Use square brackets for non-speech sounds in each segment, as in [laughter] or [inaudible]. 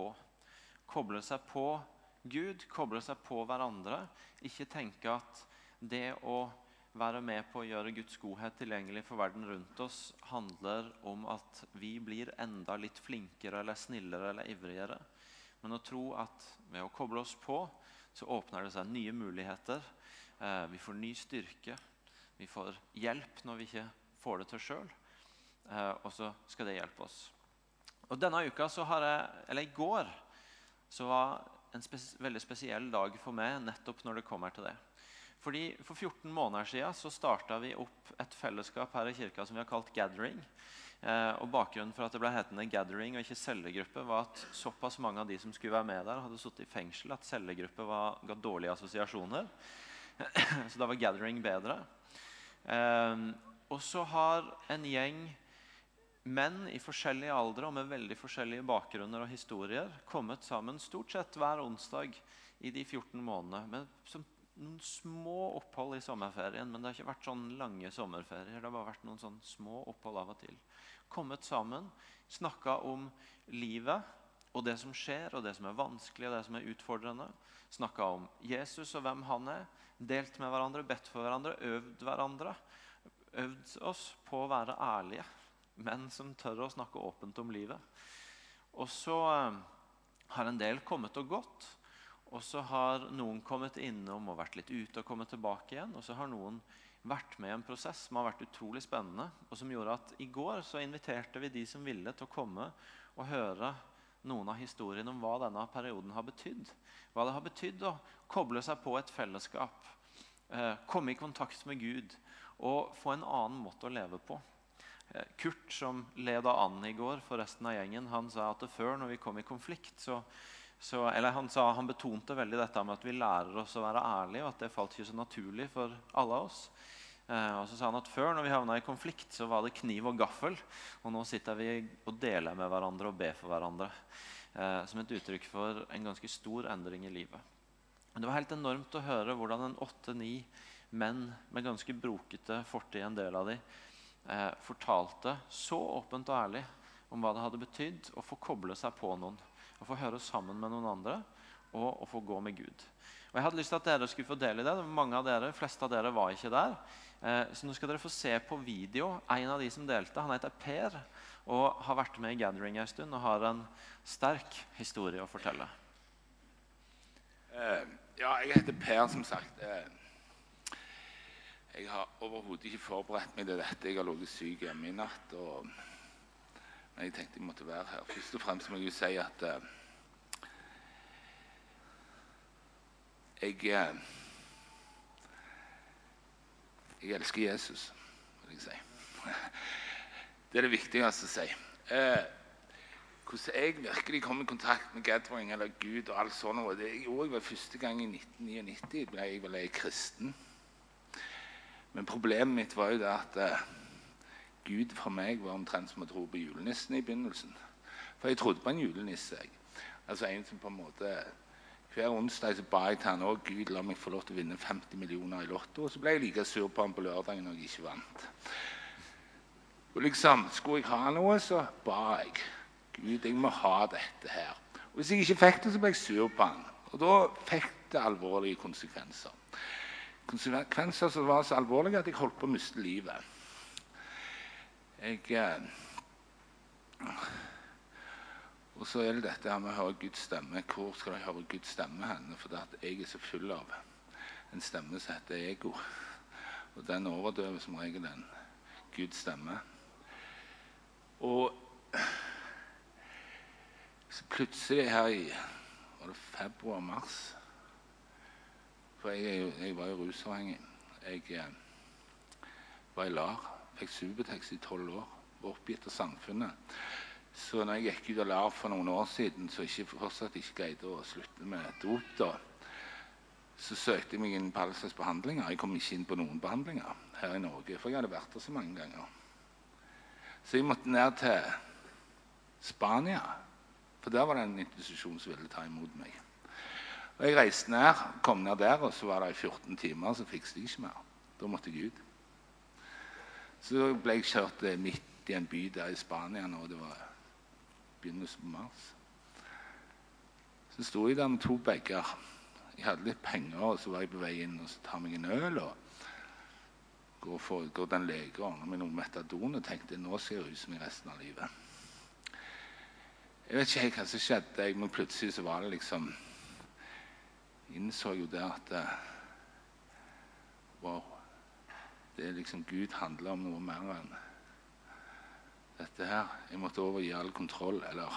på. Koble seg på Gud, koble seg på hverandre. Ikke tenke at det å være med på å gjøre Guds godhet tilgjengelig for verden rundt oss handler om at vi blir enda litt flinkere eller snillere eller ivrigere. Men å tro at ved å koble oss på, så åpner det seg nye muligheter. Eh, vi får ny styrke. Vi får hjelp når vi ikke får det til sjøl. Eh, og så skal det hjelpe oss. Og denne uka så har jeg, eller I går så var en spes veldig spesiell dag for meg nettopp når det kommer til det. Fordi For 14 måneder siden så starta vi opp et fellesskap her i kirka som vi har kalt Gathering. Eh, og Bakgrunnen for at det ble hetende Gathering og ikke cellegruppe, var at såpass mange av de som skulle være med der, hadde sittet i fengsel at cellegruppe var, ga dårlige assosiasjoner. [clears throat] så da var Gathering bedre. Eh, og så har en gjeng menn i forskjellige aldre og med veldig forskjellige bakgrunner og historier kommet sammen stort sett hver onsdag i de 14 månedene. med noen små opphold i sommerferien, men det har ikke vært sånn lange sommerferier. Det har bare vært noen sånn små opphold av og til. Kommet sammen, snakka om livet og det som skjer, og det som er vanskelig og det som er utfordrende. Snakka om Jesus og hvem han er. Delt med hverandre, bedt for hverandre, øvd hverandre. Øvd oss på å være ærlige, menn som tør å snakke åpent om livet. Og så eh, har en del kommet og gått. Og så har noen kommet innom og vært litt ute og kommet tilbake igjen. Og så har noen vært med i en prosess som har vært utrolig spennende. Og som gjorde at i går så inviterte vi de som ville, til å komme og høre noen av historiene om hva denne perioden har betydd. Hva det har betydd å koble seg på et fellesskap, eh, komme i kontakt med Gud og få en annen måte å leve på. Eh, Kurt, som leda an i går for resten av gjengen, han sa at før, når vi kom i konflikt, så så, eller han, sa, han betonte veldig dette med at vi lærer oss å være ærlige, og at det falt ikke så naturlig for alle av oss. Eh, og så sa han at Før når vi havna i konflikt, så var det kniv og gaffel. Og nå sitter vi og deler med hverandre og ber for hverandre. Eh, som et uttrykk for en ganske stor endring i livet. Det var helt enormt å høre hvordan en åtte-ni menn med ganske brokete fortid, en del av de, eh, fortalte så åpent og ærlig om hva det hadde betydd å få koble seg på noen å få høre sammen med noen andre og å få gå med Gud. Og Jeg hadde lyst til at dere skulle få del i det. Mange av dere, fleste av dere var ikke der. Eh, så nå skal dere få se på video. En av de som delte, han heter Per og har vært med i Gathering en stund og har en sterk historie å fortelle. Uh, ja, jeg heter Per, som sagt. Uh, jeg har overhodet ikke forberedt meg til dette. Jeg har ligget syk hjemme i natt. og men jeg tenkte jeg måtte være her. Først og fremst må jeg jo si at uh, jeg uh, Jeg elsker Jesus, vil jeg si. [laughs] Det er det viktigste å si. Uh, hvordan jeg virkelig kom i kontakt med gathering eller Gud og alt sånt, det jeg vel første gang i 1999. ble jeg vel kristen. Men problemet mitt var jo det at Gud for meg var omtrent som å tro på julenissen i begynnelsen. For jeg trodde på en julenisse. Jeg. Altså en som på en måte Hver onsdag så ba jeg til han òg Gud la meg få lov til å vinne 50 millioner i Lotto. Og så ble jeg like sur på han på lørdagen når jeg ikke vant. Og liksom, Skulle jeg ha noe, så ba jeg. Gud, jeg må ha dette her. Og Hvis jeg ikke fikk det, så ble jeg sur på han. Og da fikk det alvorlige konsekvenser. Konsekvenser som var så alvorlige at jeg holdt på å miste livet. Jeg eh, Og så er det dette med å høre Guds stemme. Hvor skal jeg høre Guds stemme hen? For jeg er så full av en stemme som heter ego. Og den overdøver som regel en Guds stemme. Og så plutselig her i var det februar-mars For jeg, jeg, var jo rusavhengig. Jeg eh, var i LAR fikk Subutex i tolv år. Var oppgitt av samfunnet. Så når jeg gikk ut av LAR for noen år siden, så jeg fortsatt ikke greide å slutte med dop, da, så søkte jeg meg inn på alle slags behandlinger. Jeg kom ikke inn på noen behandlinger her i Norge, for jeg hadde vært der så mange ganger. Så jeg måtte ned til Spania, for der var det en institusjon som ville ta imot meg. Og Jeg reiste ned, kom ned der, og så var det i 14 timer, så fikset jeg ikke mer. Da måtte jeg ut. Så ble jeg kjørt midt i en by der i Spania og det var begynnelsen på mars. Så sto jeg der med to bager. Jeg hadde litt penger, og så var jeg på vei inn og så tar meg en øl. og Går, for, går den lege og ordner meg noe metadon og tenkte nå skal jeg ruse meg resten av livet. Jeg vet ikke helt hva som skjedde, men plutselig så var det liksom Innså jo det at eh, Wow. Det er liksom Gud handler om noe mer enn dette her. Jeg måtte overgi all kontroll. Eller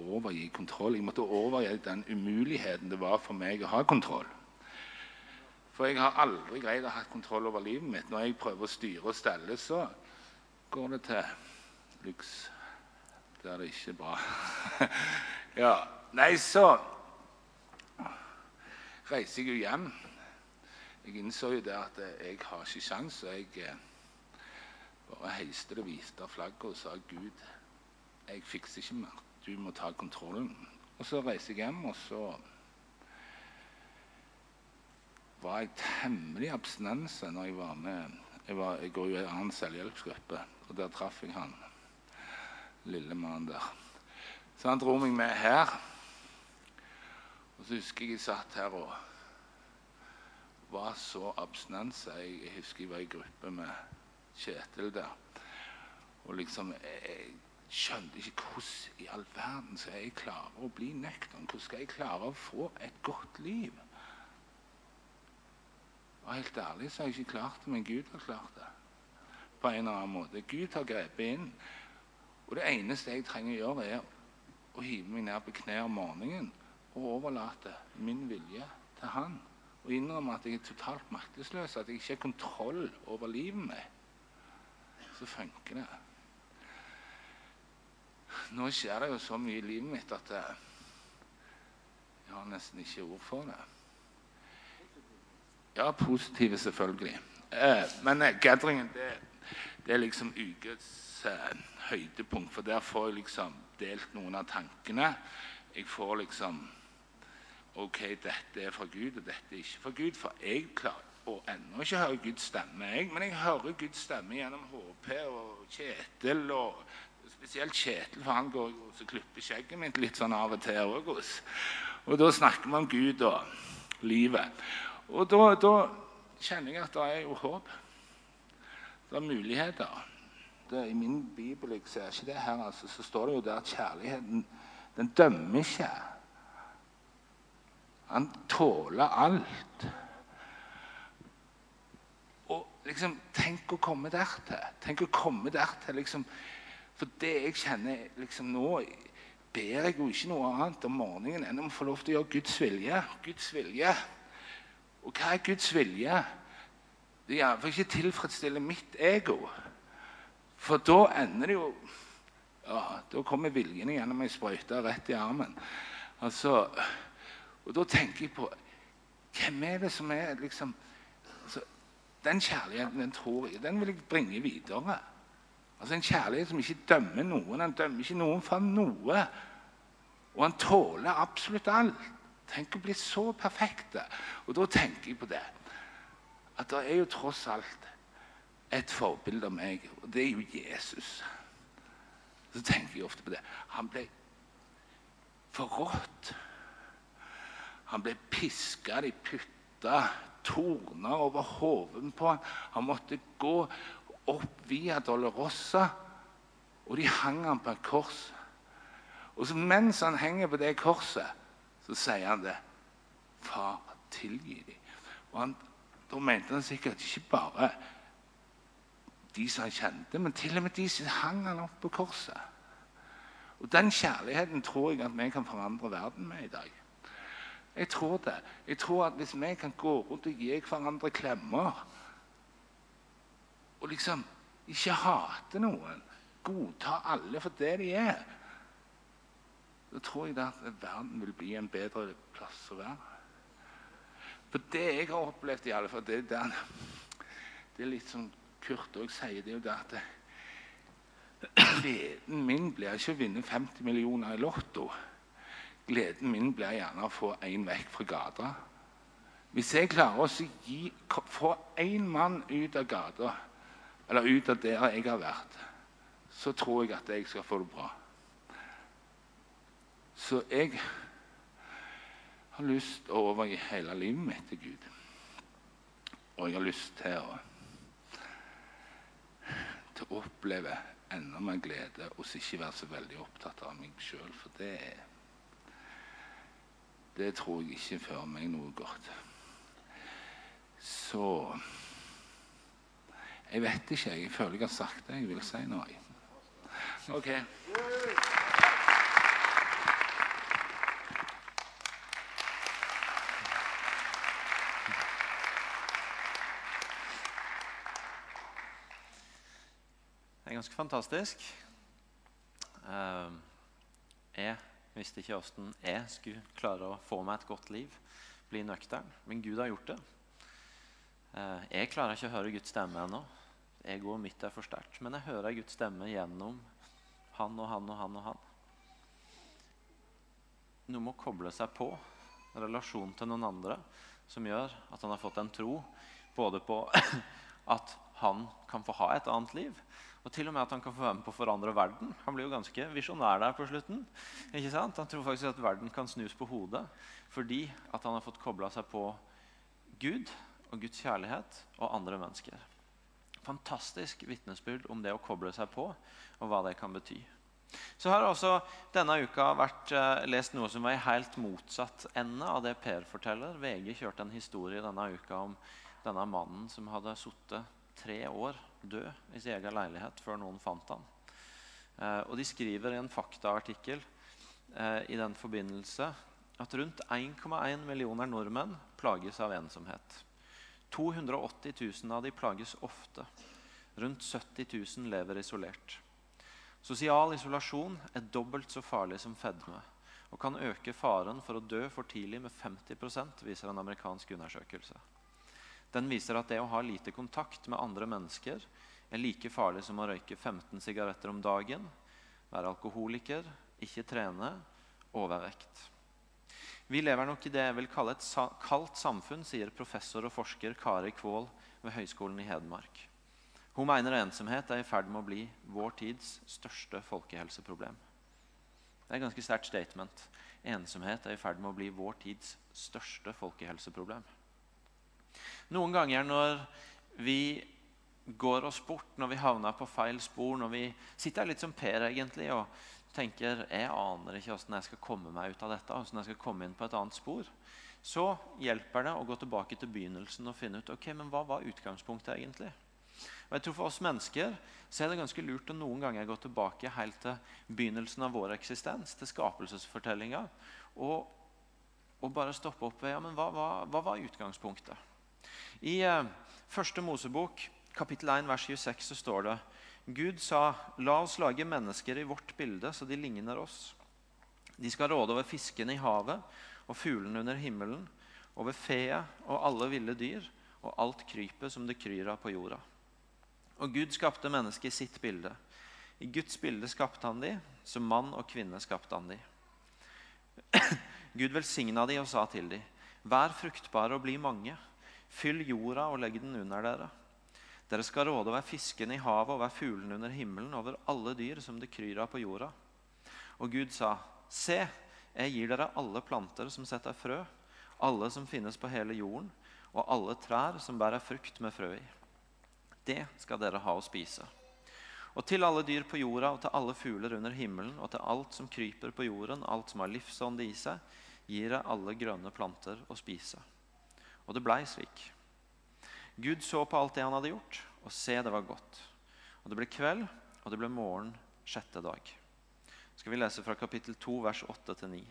overgi kontroll. Jeg måtte overgi den umuligheten det var for meg å ha kontroll. For jeg har aldri greid å ha kontroll over livet mitt. Når jeg prøver å styre og stelle, så går det til luks. der det ikke er bra. [laughs] ja, Nei, så reiser jeg jo hjem. Jeg innså jo det at jeg har ikke sjans, og jeg eh, bare heiste det hvite flagget og sa Gud, jeg fikser ikke mer. Du må ta kontrollen. Og så reiser jeg hjem, og så var jeg temmelig abstinense når jeg var med Jeg, var, jeg går jo i en annen selvhjelpsgruppe, og der traff jeg han lille mannen der. Så han dro meg med her. Og så husker jeg jeg satt her og var så abstinense. Jeg, husker jeg var i gruppe med Kjetil der. Og liksom jeg skjønte ikke hvordan i all verden skal jeg klare å bli nøktern. Hvordan skal jeg klare å få et godt liv? Og helt ærlig så har jeg ikke klart det, men Gud har klart det. På en eller annen måte. Gud har grepet inn. Og det eneste jeg trenger å gjøre, er å hive meg ned på kne om morgenen og overlate min vilje til Han. Og innrømme at jeg er totalt maktesløs, at jeg ikke har kontroll over livet mitt. Så funker det. Nå skjer det jo så mye i livet mitt at jeg har nesten ikke ord for det. Ja, positive, selvfølgelig. Eh, men eh, gatheringen, det, det, er liksom ukets eh, høydepunkt. For der får jeg liksom delt noen av tankene. Jeg får liksom OK, dette er fra Gud, og dette er ikke fra Gud. For jeg klarer å ennå ikke høre Guds stemme, jeg. Men jeg hører Guds stemme gjennom HP og Kjetil. og Spesielt Kjetil, for han går og klipper skjegget mitt litt sånn av og til òg. Og da snakker vi om Gud og livet. Og da, da, kjenner jeg at det er jo håp. Det er muligheter. Det, I min bibel jeg ser ikke det her, altså, så står det jo der at kjærligheten den dømmer ikke. Han tåler alt. Og liksom, Tenk å komme dertil. Tenk å komme dertil. Liksom, for det jeg kjenner liksom nå ber jeg jo ikke noe annet om morgenen enn om å få lov til å gjøre Guds vilje. Guds vilje. Og hva er Guds vilje? Det er iallfall ikke tilfredsstille mitt ego. For da ender det jo ja, Da kommer viljen gjennom ei sprøyte rett i armen. Altså, og da tenker jeg på Hvem er det som er liksom altså, Den kjærligheten den tror jeg, den vil jeg bringe videre. Altså En kjærlighet som ikke dømmer noen. Han dømmer ikke noen for noe. Og han tåler absolutt alt. Tenk å bli så perfekte. Og da tenker jeg på det. At det er jo tross alt et forbilde av meg, og det er jo Jesus. Så tenker jeg ofte på det. Han ble forrådt. Han ble piska, de putta torner over hodet på ham. Han måtte gå opp via Dolorosa, og de hang ham på et kors. Og mens han henger på det korset så sier han det. Far, tilgi dem. Og han, Da mente han sikkert ikke bare de som han kjente, men til og med de som hang han opp på korset. Og Den kjærligheten tror jeg at vi kan forandre verden med i dag. Jeg tror det. Jeg tror at Hvis vi kan gå rundt og gi hverandre klemmer og liksom ikke hate noen, godta alle for det de er da tror jeg at verden vil bli en bedre plass å være. For det jeg har opplevd, i alle fall, det, det, det er litt som Kurt òg sier, det er jo det at [clears throat] Gleden min blir ikke å vinne 50 millioner i Lotto. Gleden min blir gjerne å få én vekk fra gata. Hvis jeg klarer å gi, få én mann ut av gata, eller ut av der jeg har vært, så tror jeg at jeg skal få det bra. Så jeg har lyst til å overgi hele livet mitt til Gud. Og jeg har lyst til å, til å oppleve enda mer glede og ikke være så veldig opptatt av meg sjøl. For det, det tror jeg ikke fører meg noe godt. Så Jeg vet ikke. Jeg føler jeg har sagt det jeg vil si nå. OK. Det er ganske fantastisk. Uh, Jeg visste ikke åssen jeg skulle klare å få meg et godt liv, bli nøktern, men Gud har gjort det. Eh, Jeg klarer ikke å høre Guds stemme ennå. Egoet mitt er for sterkt. Men jeg hører Guds stemme gjennom han og han og han og han. Noe må koble seg på relasjon til noen andre som gjør at han har fått en tro både på [coughs] at han kan få ha et annet liv, og til og med at han kan få være med på å forandre verden. Han blir jo ganske visjonær der på slutten. ikke sant? Han tror faktisk at verden kan snus på hodet fordi at han har fått kobla seg på Gud og Guds kjærlighet og andre mennesker. Fantastisk vitnesbyrd om det å koble seg på, og hva det kan bety. Så har også denne uka vært uh, lest noe som var i helt motsatt ende av det Per forteller. VG kjørte en historie denne uka om denne mannen som hadde sittet tre år død i sin egen leilighet før noen fant han. Eh, og de skriver i en faktaartikkel eh, i den forbindelse at rundt 1,1 millioner nordmenn plages av ensomhet. 280 000 av de plages ofte. Rundt 70 000 lever isolert. Sosial isolasjon er dobbelt så farlig som fedme og kan øke faren for å dø for tidlig med 50% viser en amerikansk undersøkelse. Den viser at det å ha lite kontakt med andre mennesker er like farlig som å røyke 15 sigaretter om dagen, være alkoholiker, ikke trene, overvekt. Vi lever nok i det jeg vil kalle et kaldt samfunn, sier professor og forsker Kari Kvål ved Høgskolen i Hedmark. Hun mener ensomhet er i ferd med å bli vår tids største folkehelseproblem. Det er et ganske sterkt statement. Ensomhet er i ferd med å bli vår tids største folkehelseproblem. Noen ganger når vi går oss bort, når vi havner på feil spor, når vi sitter litt som Per egentlig og tenker jeg aner ikke hvordan jeg skal komme meg ut av dette, hvordan jeg skal komme inn på et annet spor, så hjelper det å gå tilbake til begynnelsen og finne ut ok, men hva var utgangspunktet egentlig. Og jeg tror For oss mennesker så er det ganske lurt å noen ganger gå tilbake helt til begynnelsen av vår eksistens, til skapelsesfortellinga, og, og, bare stoppe opp ved ja, men hva, hva, hva var utgangspunktet. I eh, første Mosebok, kapittel 1, vers 26, så står det Gud sa, 'La oss lage mennesker i vårt bilde, så de ligner oss.' De skal råde over fiskene i havet og fuglene under himmelen, over feet og alle ville dyr og alt krypet som det kryr av på jorda. Og Gud skapte mennesket i sitt bilde. I Guds bilde skapte han de, som mann og kvinne skapte han de. [clears throat] Gud velsigna de og sa til de, Vær fruktbare og bli mange. Fyll jorda og legg den under dere. Dere skal råde over fiskene i havet og over fuglene under himmelen, over alle dyr som det kryr av på jorda. Og Gud sa, Se, jeg gir dere alle planter som setter frø, alle som finnes på hele jorden, og alle trær som bærer frukt med frø i. Det skal dere ha å spise. Og til alle dyr på jorda og til alle fugler under himmelen og til alt som kryper på jorden, alt som har livsånd i seg, gir jeg alle grønne planter å spise. Og det blei slik. Gud så på alt det han hadde gjort, og se, det var godt. Og det ble kveld, og det ble morgen sjette dag. Skal vi lese fra kapittel 2, vers 8-9.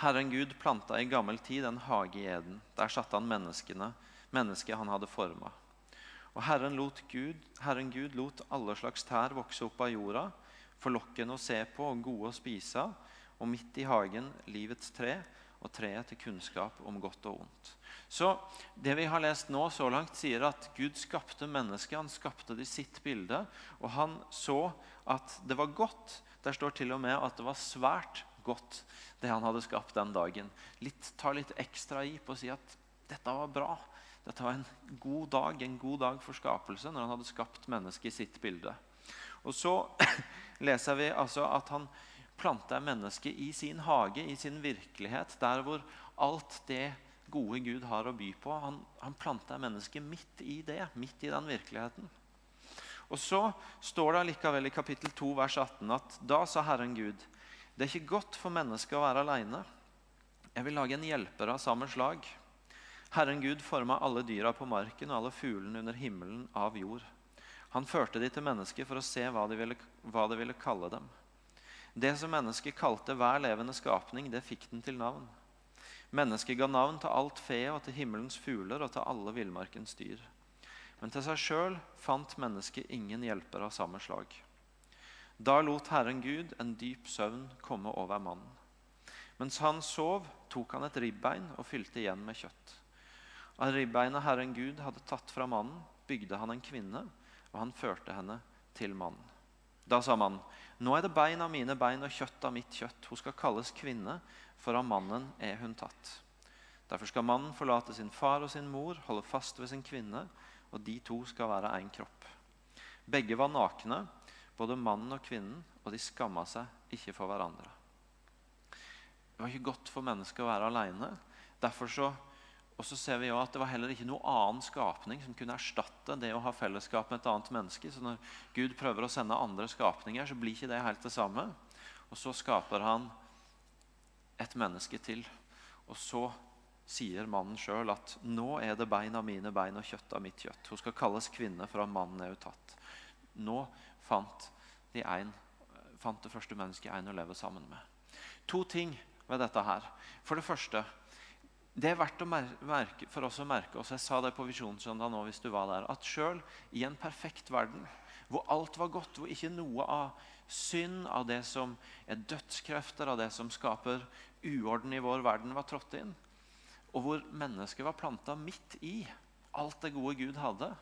Herren Gud planta i gammel tid en hage i Eden. Der satte han menneskene, mennesket han hadde forma. Og Herren, Gud, Herren Gud lot alle slags tær vokse opp av jorda, forlokkende å se på og gode å spise og midt i hagen livets tre og treet til kunnskap om godt og ondt. Så Det vi har lest nå så langt, sier at Gud skapte mennesket. Han skapte det i sitt bilde, og han så at det var godt. Der står til og med at det var svært godt, det han hadde skapt den dagen. Litt, ta litt ekstra i på å si at dette var bra. Dette var en god dag, en god dag for skapelse, når han hadde skapt mennesket i sitt bilde. Og så [clears throat] leser vi altså at han planta mennesket i sin hage, i sin virkelighet, der hvor alt det gode Gud har å by på. Han, han planta mennesket midt i det, midt i den virkeligheten. Og Så står det likevel i kapittel 2, vers 18 at da sa Herren Gud det er ikke godt for mennesket å være alene. Jeg vil lage en hjelper av samme slag. Herren Gud forma alle dyra på marken og alle fuglene under himmelen av jord. Han førte de til mennesket for å se hva de ville, hva de ville kalle dem. Det som mennesket kalte hver levende skapning, det fikk den til navn. Mennesket ga navn til alt fe og til himmelens fugler og til alle villmarkens dyr. Men til seg sjøl fant mennesket ingen hjelper av samme slag. Da lot Herren Gud en dyp søvn komme over mannen. Mens han sov, tok han et ribbein og fylte igjen med kjøtt. Av ribbeinet Herren Gud hadde tatt fra mannen, bygde han en kvinne, og han førte henne til mannen. Da sa man, nå er det bein av mine bein og kjøtt av mitt kjøtt. Hun skal kalles kvinne, for av mannen er hun tatt. Derfor skal mannen forlate sin far og sin mor, holde fast ved sin kvinne, og de to skal være én kropp. Begge var nakne, både mannen og kvinnen, og de skamma seg ikke for hverandre. Det var ikke godt for mennesket å være alene. Derfor så, og så ser vi jo at Det var heller ikke noe annen skapning som kunne erstatte det å ha fellesskap med et annet menneske. Så Når Gud prøver å sende andre skapninger, så blir ikke det helt det samme. Og så skaper han et menneske til. Og så sier mannen sjøl at 'nå er det bein av mine bein og kjøtt av mitt kjøtt'. Hun skal kalles kvinne, for mannen er uttatt.» tatt. Nå fant, de en, fant det første mennesket en å leve sammen med. To ting ved dette her. For det første det er verdt merke, for oss å merke oss jeg sa det på Visjonssøndag nå hvis du var der, at sjøl i en perfekt verden, hvor alt var godt, hvor ikke noe av synd, av det som er dødskrefter, av det som skaper uorden i vår verden, var trådt inn. Og hvor mennesket var planta midt i alt det gode Gud hadde,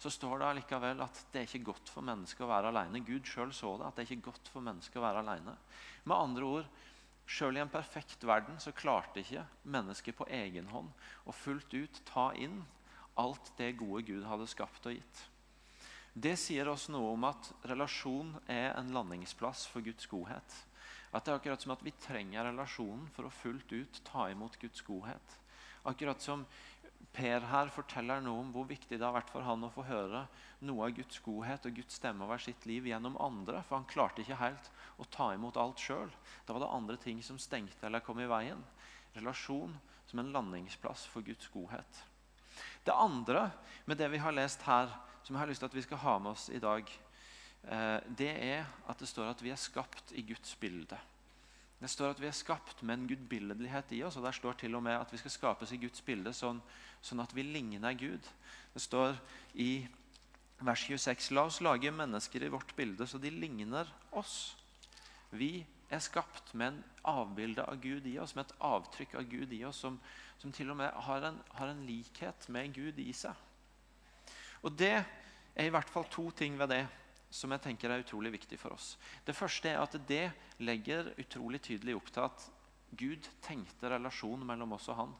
så står det allikevel at det er ikke godt for mennesket å være alene. Gud sjøl så det, at det er ikke godt for mennesket å være alene. Med andre ord, Sjøl i en perfekt verden så klarte ikke mennesket på egen hånd å fullt ut ta inn alt det gode Gud hadde skapt og gitt. Det sier oss noe om at relasjon er en landingsplass for Guds godhet. At det er akkurat som at Vi trenger relasjonen for å fullt ut ta imot Guds godhet. Akkurat som Per her forteller noe om hvor viktig det har vært for han å få høre noe av Guds godhet og Guds stemme over sitt liv gjennom andre. For han klarte ikke helt å ta imot alt sjøl. Da var det andre ting som stengte eller kom i veien. Relasjon som en landingsplass for Guds godhet. Det andre med det vi har lest her, som jeg har lyst til at vi skal ha med oss i dag, eh, det er at det står at vi er skapt i Guds bilde. Det står at vi er skapt med en gudbilledlighet i oss. og Der står til og med at vi skal skapes i Guds bilde sånn, sånn at vi ligner Gud. Det står i vers 26.: La oss lage mennesker i vårt bilde så de ligner oss. Vi er skapt med en avbilde av Gud i oss, med et avtrykk av Gud i oss, som, som til og med har en, har en likhet med Gud i seg. Og det er i hvert fall to ting ved det som jeg tenker er utrolig viktig for oss. Det første er at det legger utrolig tydelig opp til at Gud tenkte relasjon mellom oss og han.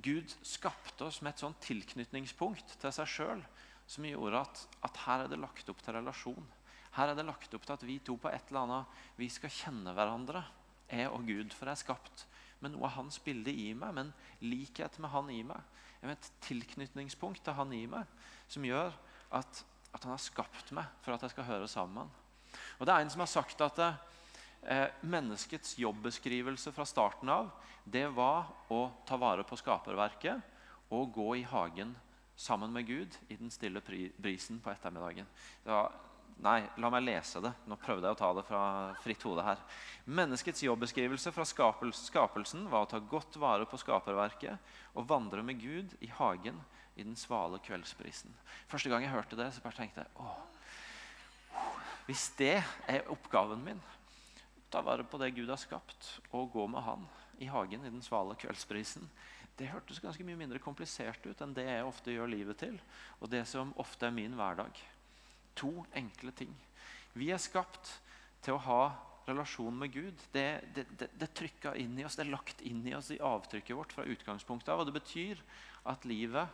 Gud skapte oss med et sånt tilknytningspunkt til seg sjøl som gjorde at, at, her er det lagt opp til relasjon. Her er det lagt opp til at vi to på et eller annet vi skal kjenne hverandre, jeg og Gud. For jeg er skapt med noe av hans bilde i meg, men likhet med han i meg. Et tilknytningspunkt til han i meg som gjør at at han har skapt meg for at jeg skal høre sammen. Og Det er en som har sagt at eh, menneskets jobbeskrivelse fra starten av det var å ta vare på skaperverket og gå i hagen sammen med Gud i den stille brisen på ettermiddagen. Var Nei, la meg lese det. Nå prøvde jeg å ta det fra fritt hode her. Menneskets jobbeskrivelse fra skapelsen var å ta godt vare på skaperverket og vandre med Gud i hagen i den svale kveldsprisen. Første gang jeg hørte det, så bare tenkte jeg åh, Hvis det er oppgaven min, ta vare på det Gud har skapt, og gå med Han i hagen i den svale kveldsprisen, det hørtes ganske mye mindre komplisert ut enn det jeg ofte gjør livet til, og det som ofte er min hverdag. To enkle ting. Vi er skapt til å ha relasjon med Gud. Det, det, det, det er inn i oss, det er lagt inn i oss i avtrykket vårt fra utgangspunktet av. Og det betyr at livet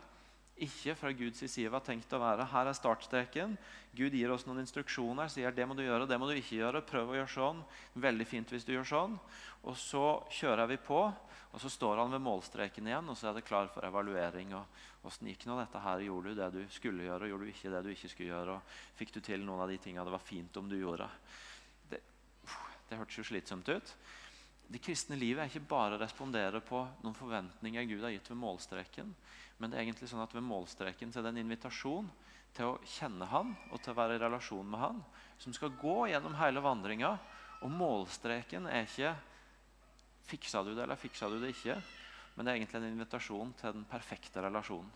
ikke fra Guds side var tenkt å være. Her er startstreken. Gud gir oss noen instruksjoner, sier det må du gjøre, det må du ikke gjøre. Prøv å gjøre sånn. Veldig fint hvis du gjør sånn. Og så kjører vi på, og så står han ved målstreken igjen, og så er det klar for evaluering. og Åssen gikk nå dette her? Gjorde du det du skulle gjøre, og gjorde du ikke det du ikke skulle gjøre? og Fikk du til noen av de tingene det var fint om du gjorde? Det, det hørtes jo slitsomt ut. Det kristne livet er ikke bare å respondere på noen forventninger Gud har gitt ved målstreken, men det er egentlig sånn at ved målstreken så er det en invitasjon til å kjenne Han og til å være i relasjon med Han, som skal gå gjennom hele vandringa. Og målstreken er ikke 'fiksa du det, eller fiksa du det ikke', men det er egentlig en invitasjon til den perfekte relasjonen.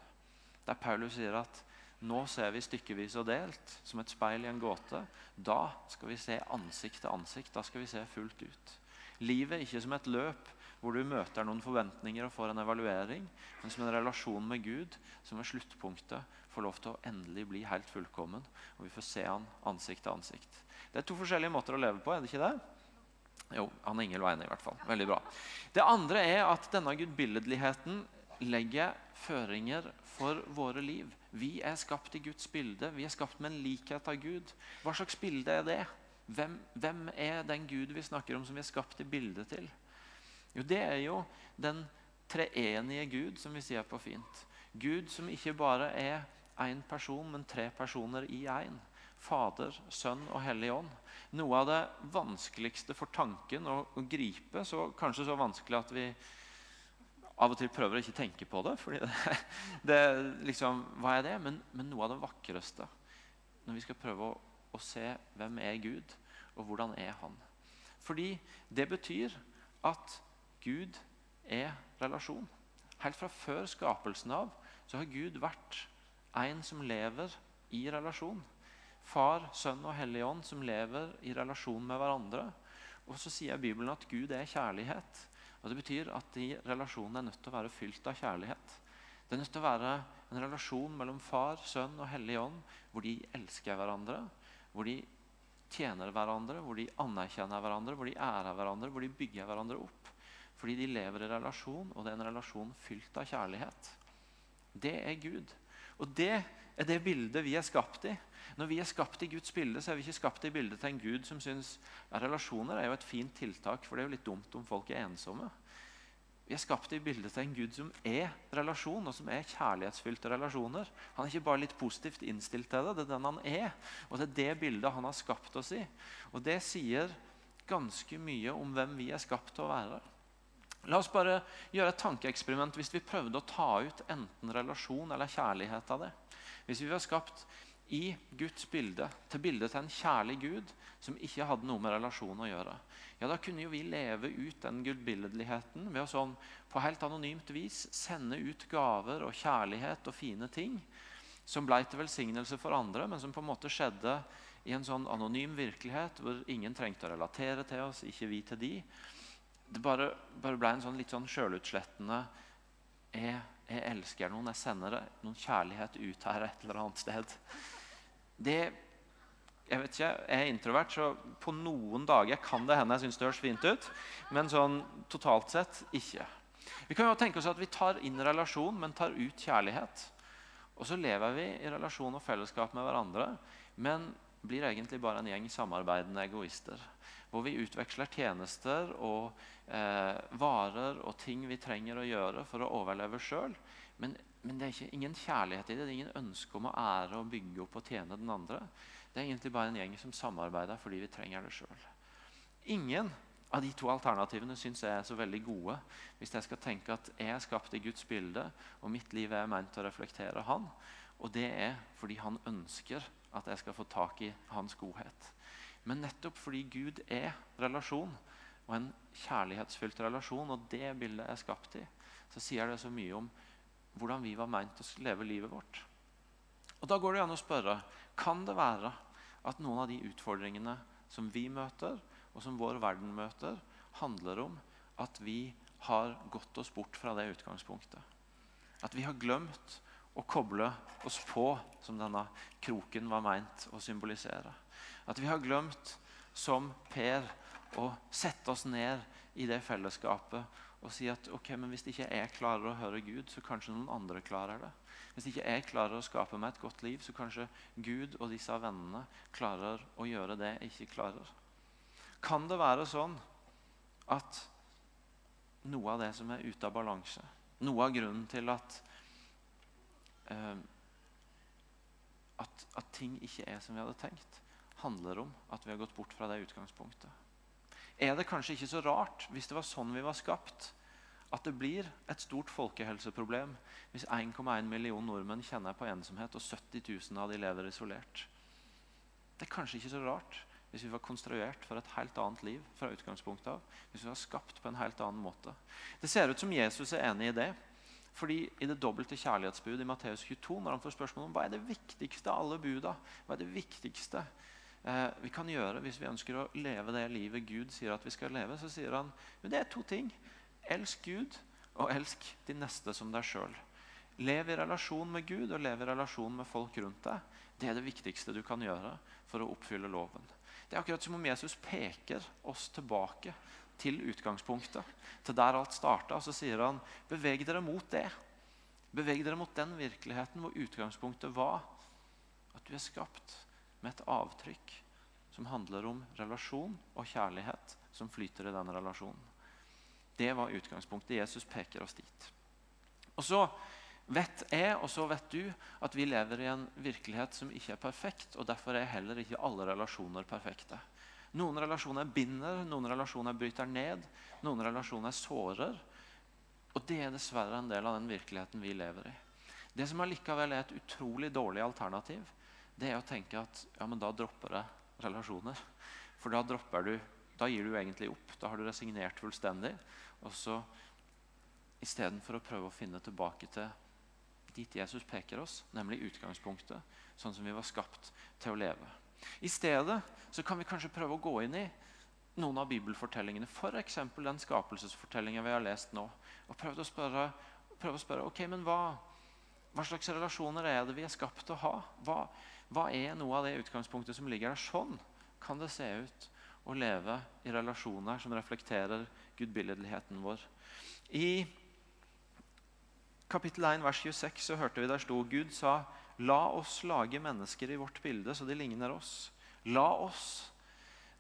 Der Paulus sier at nå ser vi stykkevis og delt, som et speil i en gåte. Da skal vi se ansikt til ansikt. Da skal vi se fullt ut. Livet er ikke som et løp hvor du møter noen forventninger og får en evaluering, men som en relasjon med Gud som ved sluttpunktet får lov til å endelig bli helt fullkommen. Og vi får se han ansikt til ansikt. Det er to forskjellige måter å leve på, er det ikke det? Jo, han Ingel var enig, i hvert fall. Veldig bra. Det andre er at denne gudbilledligheten legger føringer for våre liv. Vi er skapt i Guds bilde. Vi er skapt med en likhet av Gud. Hva slags bilde er det? Hvem, hvem er den Gud vi snakker om, som vi er skapt i bildet til? Jo, det er jo den treenige Gud, som vi sier på fint. Gud som ikke bare er én person, men tre personer i én. Fader, Sønn og Hellig Ånd. Noe av det vanskeligste for tanken å, å gripe, så, kanskje så vanskelig at vi av og til prøver å ikke tenke på det. fordi det, [laughs] det liksom, Hva er det? Men, men, noe av det vakreste når vi skal prøve å, å se hvem er Gud, og hvordan er han. Fordi det betyr at Gud er relasjon. Helt fra før skapelsen av så har Gud vært en som lever i relasjon. Far, Sønn og Hellig Ånd som lever i relasjon med hverandre. Og så sier Bibelen at Gud er kjærlighet. Og Det betyr at de relasjonene er nødt til å være fylt av kjærlighet. Det er nødt til å være en relasjon mellom Far, Sønn og Hellig Ånd hvor de elsker hverandre, hvor de tjener hverandre, hvor de anerkjenner hverandre, hvor de ærer hverandre, hvor de bygger hverandre opp. Fordi de lever i relasjon, og det er en relasjon fylt av kjærlighet. Det er Gud. Og det er det bildet vi er skapt i. Når vi er skapt i Guds bilde, så er vi ikke skapt i bildet til en Gud som syns ja, relasjoner er jo et fint tiltak, for det er jo litt dumt om folk er ensomme. Vi er skapt i bildet til en Gud som er relasjon, og som er kjærlighetsfylte relasjoner. Han er ikke bare litt positivt innstilt til det, det er den han er. Og det er det bildet han har skapt oss i. Og det sier ganske mye om hvem vi er skapt til å være. La oss bare gjøre et tankeeksperiment hvis vi prøvde å ta ut enten relasjon eller kjærlighet av det. Hvis vi var skapt i Guds bilde, til bildet til en kjærlig Gud som ikke hadde noe med relasjon å gjøre, ja, da kunne jo vi leve ut den gudbilledligheten ved å sånn, på helt anonymt vis sende ut gaver og kjærlighet og fine ting som ble til velsignelse for andre, men som på en måte skjedde i en sånn anonym virkelighet hvor ingen trengte å relatere til oss, ikke vi til de det bare, bare ble en sånn litt sånn sjølutslettende jeg, jeg, elsker noen, jeg sender noen kjærlighet ut her et eller annet sted. Det jeg vet ikke, jeg er introvert, så på noen dager kan det hende jeg syns det høres fint ut. Men sånn totalt sett ikke. Vi kan jo tenke oss at vi tar inn relasjon, men tar ut kjærlighet. Og så lever vi i relasjon og fellesskap med hverandre, men blir egentlig bare en gjeng samarbeidende egoister. Hvor vi utveksler tjenester og eh, varer og ting vi trenger å gjøre for å overleve sjøl. Men, men, det er ikke, ingen kjærlighet i det. Det er ingen ønske om å ære og bygge opp og tjene den andre. Det er egentlig bare en gjeng som samarbeider fordi vi trenger det sjøl. Ingen av de to alternativene syns jeg er så veldig gode. Hvis jeg skal tenke at jeg er skapt i Guds bilde, og mitt liv er ment å reflektere Han. Og det er fordi Han ønsker at jeg skal få tak i Hans godhet. Men nettopp fordi Gud er relasjon, og en kjærlighetsfylt relasjon, og det bildet er skapt i, så sier det så mye om hvordan vi var meint å leve livet vårt. Og Da går det an å spørre kan det være at noen av de utfordringene som vi møter, og som vår verden møter, handler om at vi har gått oss bort fra det utgangspunktet. At vi har glemt å koble oss på, som denne kroken var meint å symbolisere. At vi har glemt, som Per, å sette oss ned i det fellesskapet og si at ok, men hvis ikke jeg klarer å høre Gud, så kanskje noen andre klarer det. Hvis ikke jeg klarer å skape meg et godt liv, så kanskje Gud og disse vennene klarer å gjøre det jeg ikke klarer. Kan det være sånn at noe av det som er ute av balanse, noe av grunnen til at, uh, at, at ting ikke er som vi hadde tenkt, handler om at vi har gått bort fra det utgangspunktet. Er det kanskje ikke så rart, hvis det var sånn vi var skapt, at det blir et stort folkehelseproblem hvis 1,1 million nordmenn kjenner på ensomhet, og 70 000 av de lever isolert? Det er kanskje ikke så rart hvis vi var konstruert for et helt annet liv fra utgangspunktet av. Hvis vi var skapt på en helt annen måte. Det ser ut som Jesus er enig i det. Fordi I det dobbelte kjærlighetsbud i Matteus 22, når han får spørsmål om hva er det viktigste av alle buda, hva er det viktigste eh, vi kan gjøre hvis vi ønsker å leve det livet Gud sier at vi skal leve, så sier han men det er to ting. Elsk Gud, og elsk de neste som deg sjøl. Lev i relasjon med Gud og lev i relasjon med folk rundt deg. Det er det viktigste du kan gjøre for å oppfylle loven. Det er akkurat som om Jesus peker oss tilbake til utgangspunktet. Til der alt starta. Så sier han, beveg dere mot det. Beveg dere mot den virkeligheten hvor utgangspunktet var at du er skapt med et avtrykk som handler om relasjon og kjærlighet som flyter i den relasjonen. Det var utgangspunktet. Jesus peker oss dit. Og så vet jeg og så vet du at vi lever i en virkelighet som ikke er perfekt. og Derfor er heller ikke alle relasjoner perfekte. Noen relasjoner binder, noen relasjoner bryter ned, noen relasjoner sårer. Og det er dessverre en del av den virkeligheten vi lever i. Det som allikevel er et utrolig dårlig alternativ, det er å tenke at ja, men da dropper jeg relasjoner. For da dropper du, da gir du egentlig opp. Da har du resignert fullstendig. Og så istedenfor å prøve å finne tilbake til dit Jesus peker oss, nemlig utgangspunktet, sånn som vi var skapt til å leve. I stedet så kan vi kanskje prøve å gå inn i noen av bibelfortellingene, f.eks. den skapelsesfortellingen vi har lest nå, og prøve å spørre, prøve å spørre ok, men hva, hva, slags relasjoner er det vi er skapt til å ha? Hva, hva er noe av det utgangspunktet som ligger der? Sånn kan det se ut å leve i relasjoner som reflekterer gudbilledligheten vår. I kapittel 1, vers 26 så hørte vi der sto Gud sa La oss lage mennesker i vårt bilde, så de ligner oss. La oss.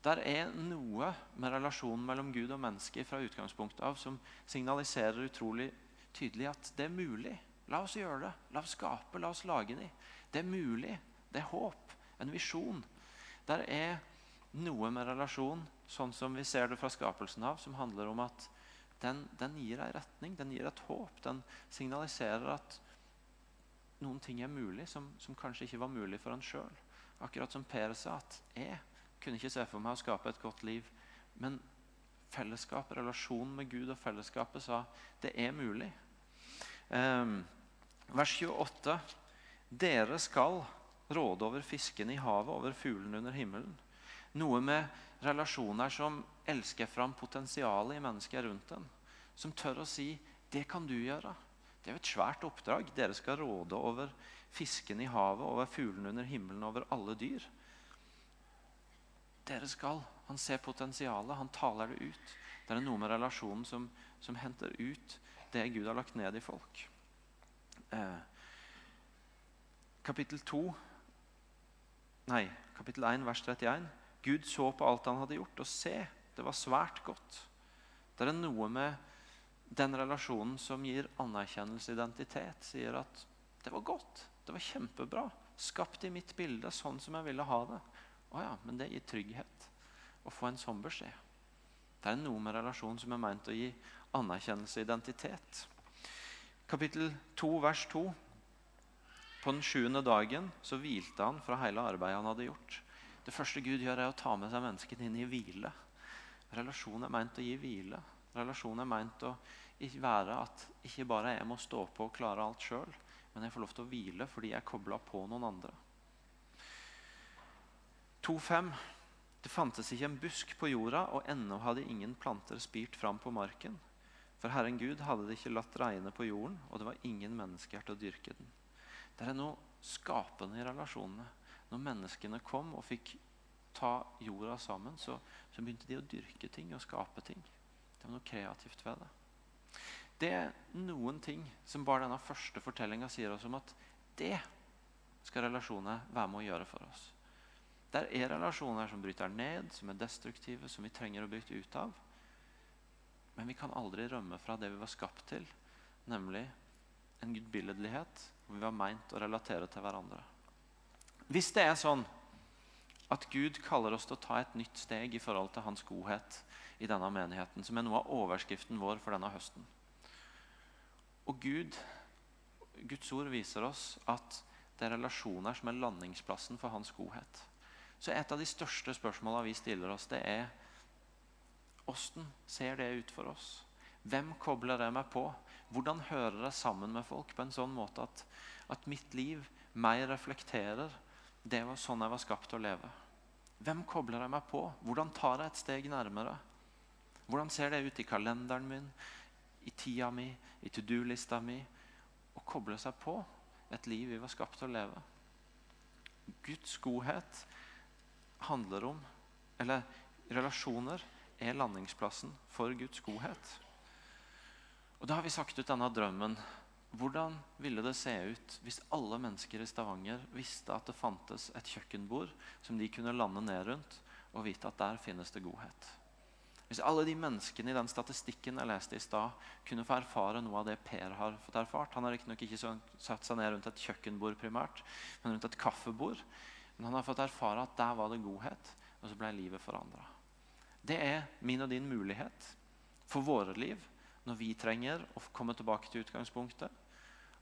Der er noe med relasjonen mellom Gud og menneske fra utgangspunktet av som signaliserer utrolig tydelig at det er mulig. La oss gjøre det. La oss skape. La oss lage dem. Det er mulig. Det er håp. En visjon. Der er noe med relasjon, sånn som vi ser det fra skapelsen av, som handler om at den, den gir ei retning, den gir et håp. Den signaliserer at noen ting er mulig som, som kanskje ikke var mulig for en sjøl. Akkurat som Per sa, at jeg kunne ikke se for meg å skape et godt liv. Men fellesskap, relasjonen med Gud og fellesskapet sa det er mulig. Um, vers 28. Dere skal råde over fisken i havet, over fuglene under himmelen. Noe med relasjoner som elsker fram potensialet i mennesker rundt en. Som tør å si 'det kan du gjøre'. Det er jo et svært oppdrag. Dere skal råde over fisken i havet, over fuglene under himmelen, over alle dyr. Dere skal. Han ser potensialet, han taler det ut. Det er noe med relasjonen som, som henter ut det Gud har lagt ned i folk. Eh, kapittel 2 Nei, kapittel 1, vers 31. Gud så på alt han hadde gjort, og se, det var svært godt. Det er noe med den relasjonen som gir anerkjennelse og identitet, sier at det var godt, det var kjempebra, skapt i mitt bilde, sånn som jeg ville ha det. Å ja, men det gir trygghet å få en sånn beskjed. Det er noe med relasjonen som er meint å gi anerkjennelse og identitet. Kapittel 2, vers 2. På den sjuende dagen så hvilte han fra hele arbeidet han hadde gjort. Det første Gud gjør, er å ta med seg menneskene inn i hvile. Relasjon er meint å gi hvile. Relasjon er meint å være at ikke bare jeg må stå på og klare alt sjøl, men jeg får lov til å hvile fordi jeg er kobla på noen andre. 2.5. Det fantes ikke en busk på jorda, og ennå hadde ingen planter spirt fram på marken. For Herren Gud hadde det ikke latt regne på jorden, og det var ingen mennesker til å dyrke den. Det er noe skapende i relasjonene når menneskene kom og fikk ta jorda sammen, så, så, begynte de å dyrke ting og skape ting. Det var noe kreativt ved det. Det er noen ting som bare denne første fortellinga sier oss om at det skal relasjoner være med å gjøre for oss. Der er relasjoner som bryter ned, som er destruktive, som vi trenger å bryte ut av. Men vi kan aldri rømme fra det vi var skapt til, nemlig en gudbilledlighet hvor vi var meint å relatere til hverandre. Hvis det er sånn at Gud kaller oss til å ta et nytt steg i forhold til hans godhet i denne menigheten, som er noe av overskriften vår for denne høsten, og Gud, Guds ord viser oss at det er relasjoner som er landingsplassen for hans godhet. Så et av de største spørsmålene vi stiller oss, det er åssen ser det ut for oss? Hvem kobler det meg på? Hvordan hører jeg sammen med folk på en sånn måte at, at mitt liv mer reflekterer det var sånn jeg var skapt til å leve? Hvem kobler jeg meg på? Hvordan tar jeg et steg nærmere? Hvordan ser det ut i kalenderen min, i tida mi, i to do-lista mi å koble seg på et liv vi var skapt til å leve. Guds godhet handler om Eller relasjoner er landingsplassen for Guds godhet. Og Da har vi sagt ut denne drømmen. Hvordan ville det se ut hvis alle mennesker i Stavanger visste at det fantes et kjøkkenbord som de kunne lande ned rundt, og vite at der finnes det godhet? Hvis alle de menneskene i den statistikken jeg leste i stad, kunne få erfare noe av det Per har fått erfart Han har riktignok ikke satt seg ned rundt et kjøkkenbord, primært, men rundt et kaffebord. Men han har fått erfare at der var det godhet, og så ble livet forandra. Det er min og din mulighet for våre liv når vi trenger å komme tilbake til utgangspunktet.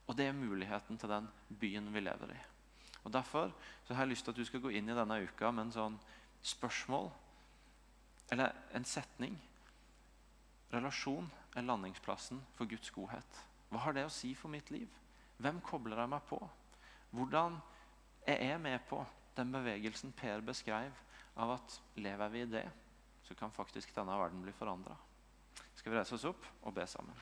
Og det er muligheten til den byen vi lever i. Og Derfor har jeg lyst til at du skal gå inn i denne uka med en sånn spørsmål eller en setning. Relasjon er landingsplassen for Guds godhet. Hva har det å si for mitt liv? Hvem kobler jeg meg på? Hvordan er jeg med på den bevegelsen Per beskrev, av at lever vi i det, så kan faktisk denne verden bli forandra. Skal vi reise oss opp og be sammen?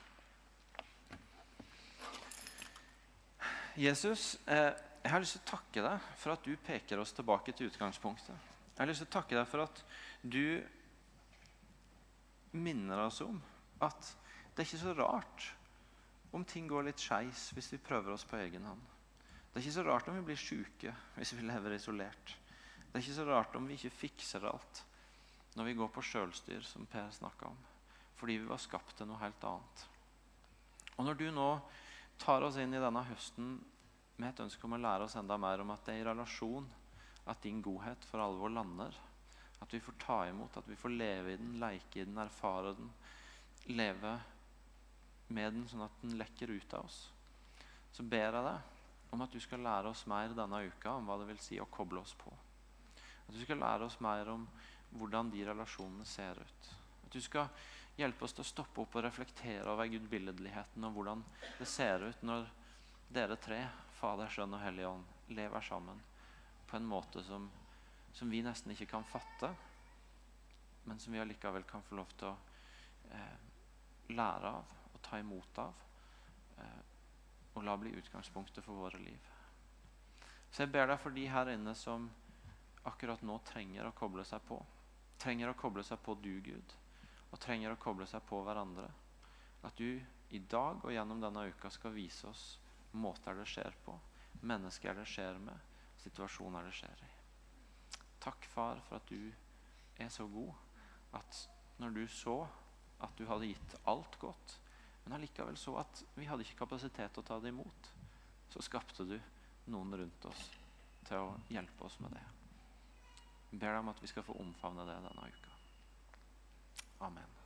Jesus, eh, jeg har lyst til å takke deg for at du peker oss tilbake til utgangspunktet. Jeg har lyst til å takke deg for at du minner oss om at det er ikke så rart om ting går litt skeis hvis vi prøver oss på egen hånd. Det er ikke så rart om vi blir syke hvis vi lever isolert. Det er ikke så rart om vi ikke fikser alt når vi går på sjølstyr, som Per snakka om. Fordi vi var skapt til noe helt annet. Og når du nå tar oss inn i denne høsten med et ønske om å lære oss enda mer om at det er i relasjon at din godhet for alvor lander, at vi får ta imot, at vi får leve i den, leke i den, erfare den. Leve med den sånn at den lekker ut av oss. Så ber jeg deg om at du skal lære oss mer denne uka om hva det vil si å koble oss på. At du skal lære oss mer om hvordan de relasjonene ser ut. At du skal hjelpe oss til å stoppe opp og reflektere over gudbilledligheten og hvordan det ser ut når dere tre, Fader, Sønn og Hellig Ånd, lever sammen på en måte som som vi nesten ikke kan fatte, men som vi allikevel kan få lov til å eh, lære av og ta imot av. Eh, og la bli utgangspunktet for våre liv. Så jeg ber deg for de her inne som akkurat nå trenger å koble seg på. Trenger å koble seg på du, Gud, og trenger å koble seg på hverandre. At du i dag og gjennom denne uka skal vise oss måter det skjer på, mennesker det skjer med, situasjoner det skjer i. Takk, far, for at du er så god at når du så at du hadde gitt alt godt, men allikevel så at vi hadde ikke kapasitet til å ta det imot, så skapte du noen rundt oss til å hjelpe oss med det. Jeg ber deg om at vi skal få omfavne det denne uka. Amen.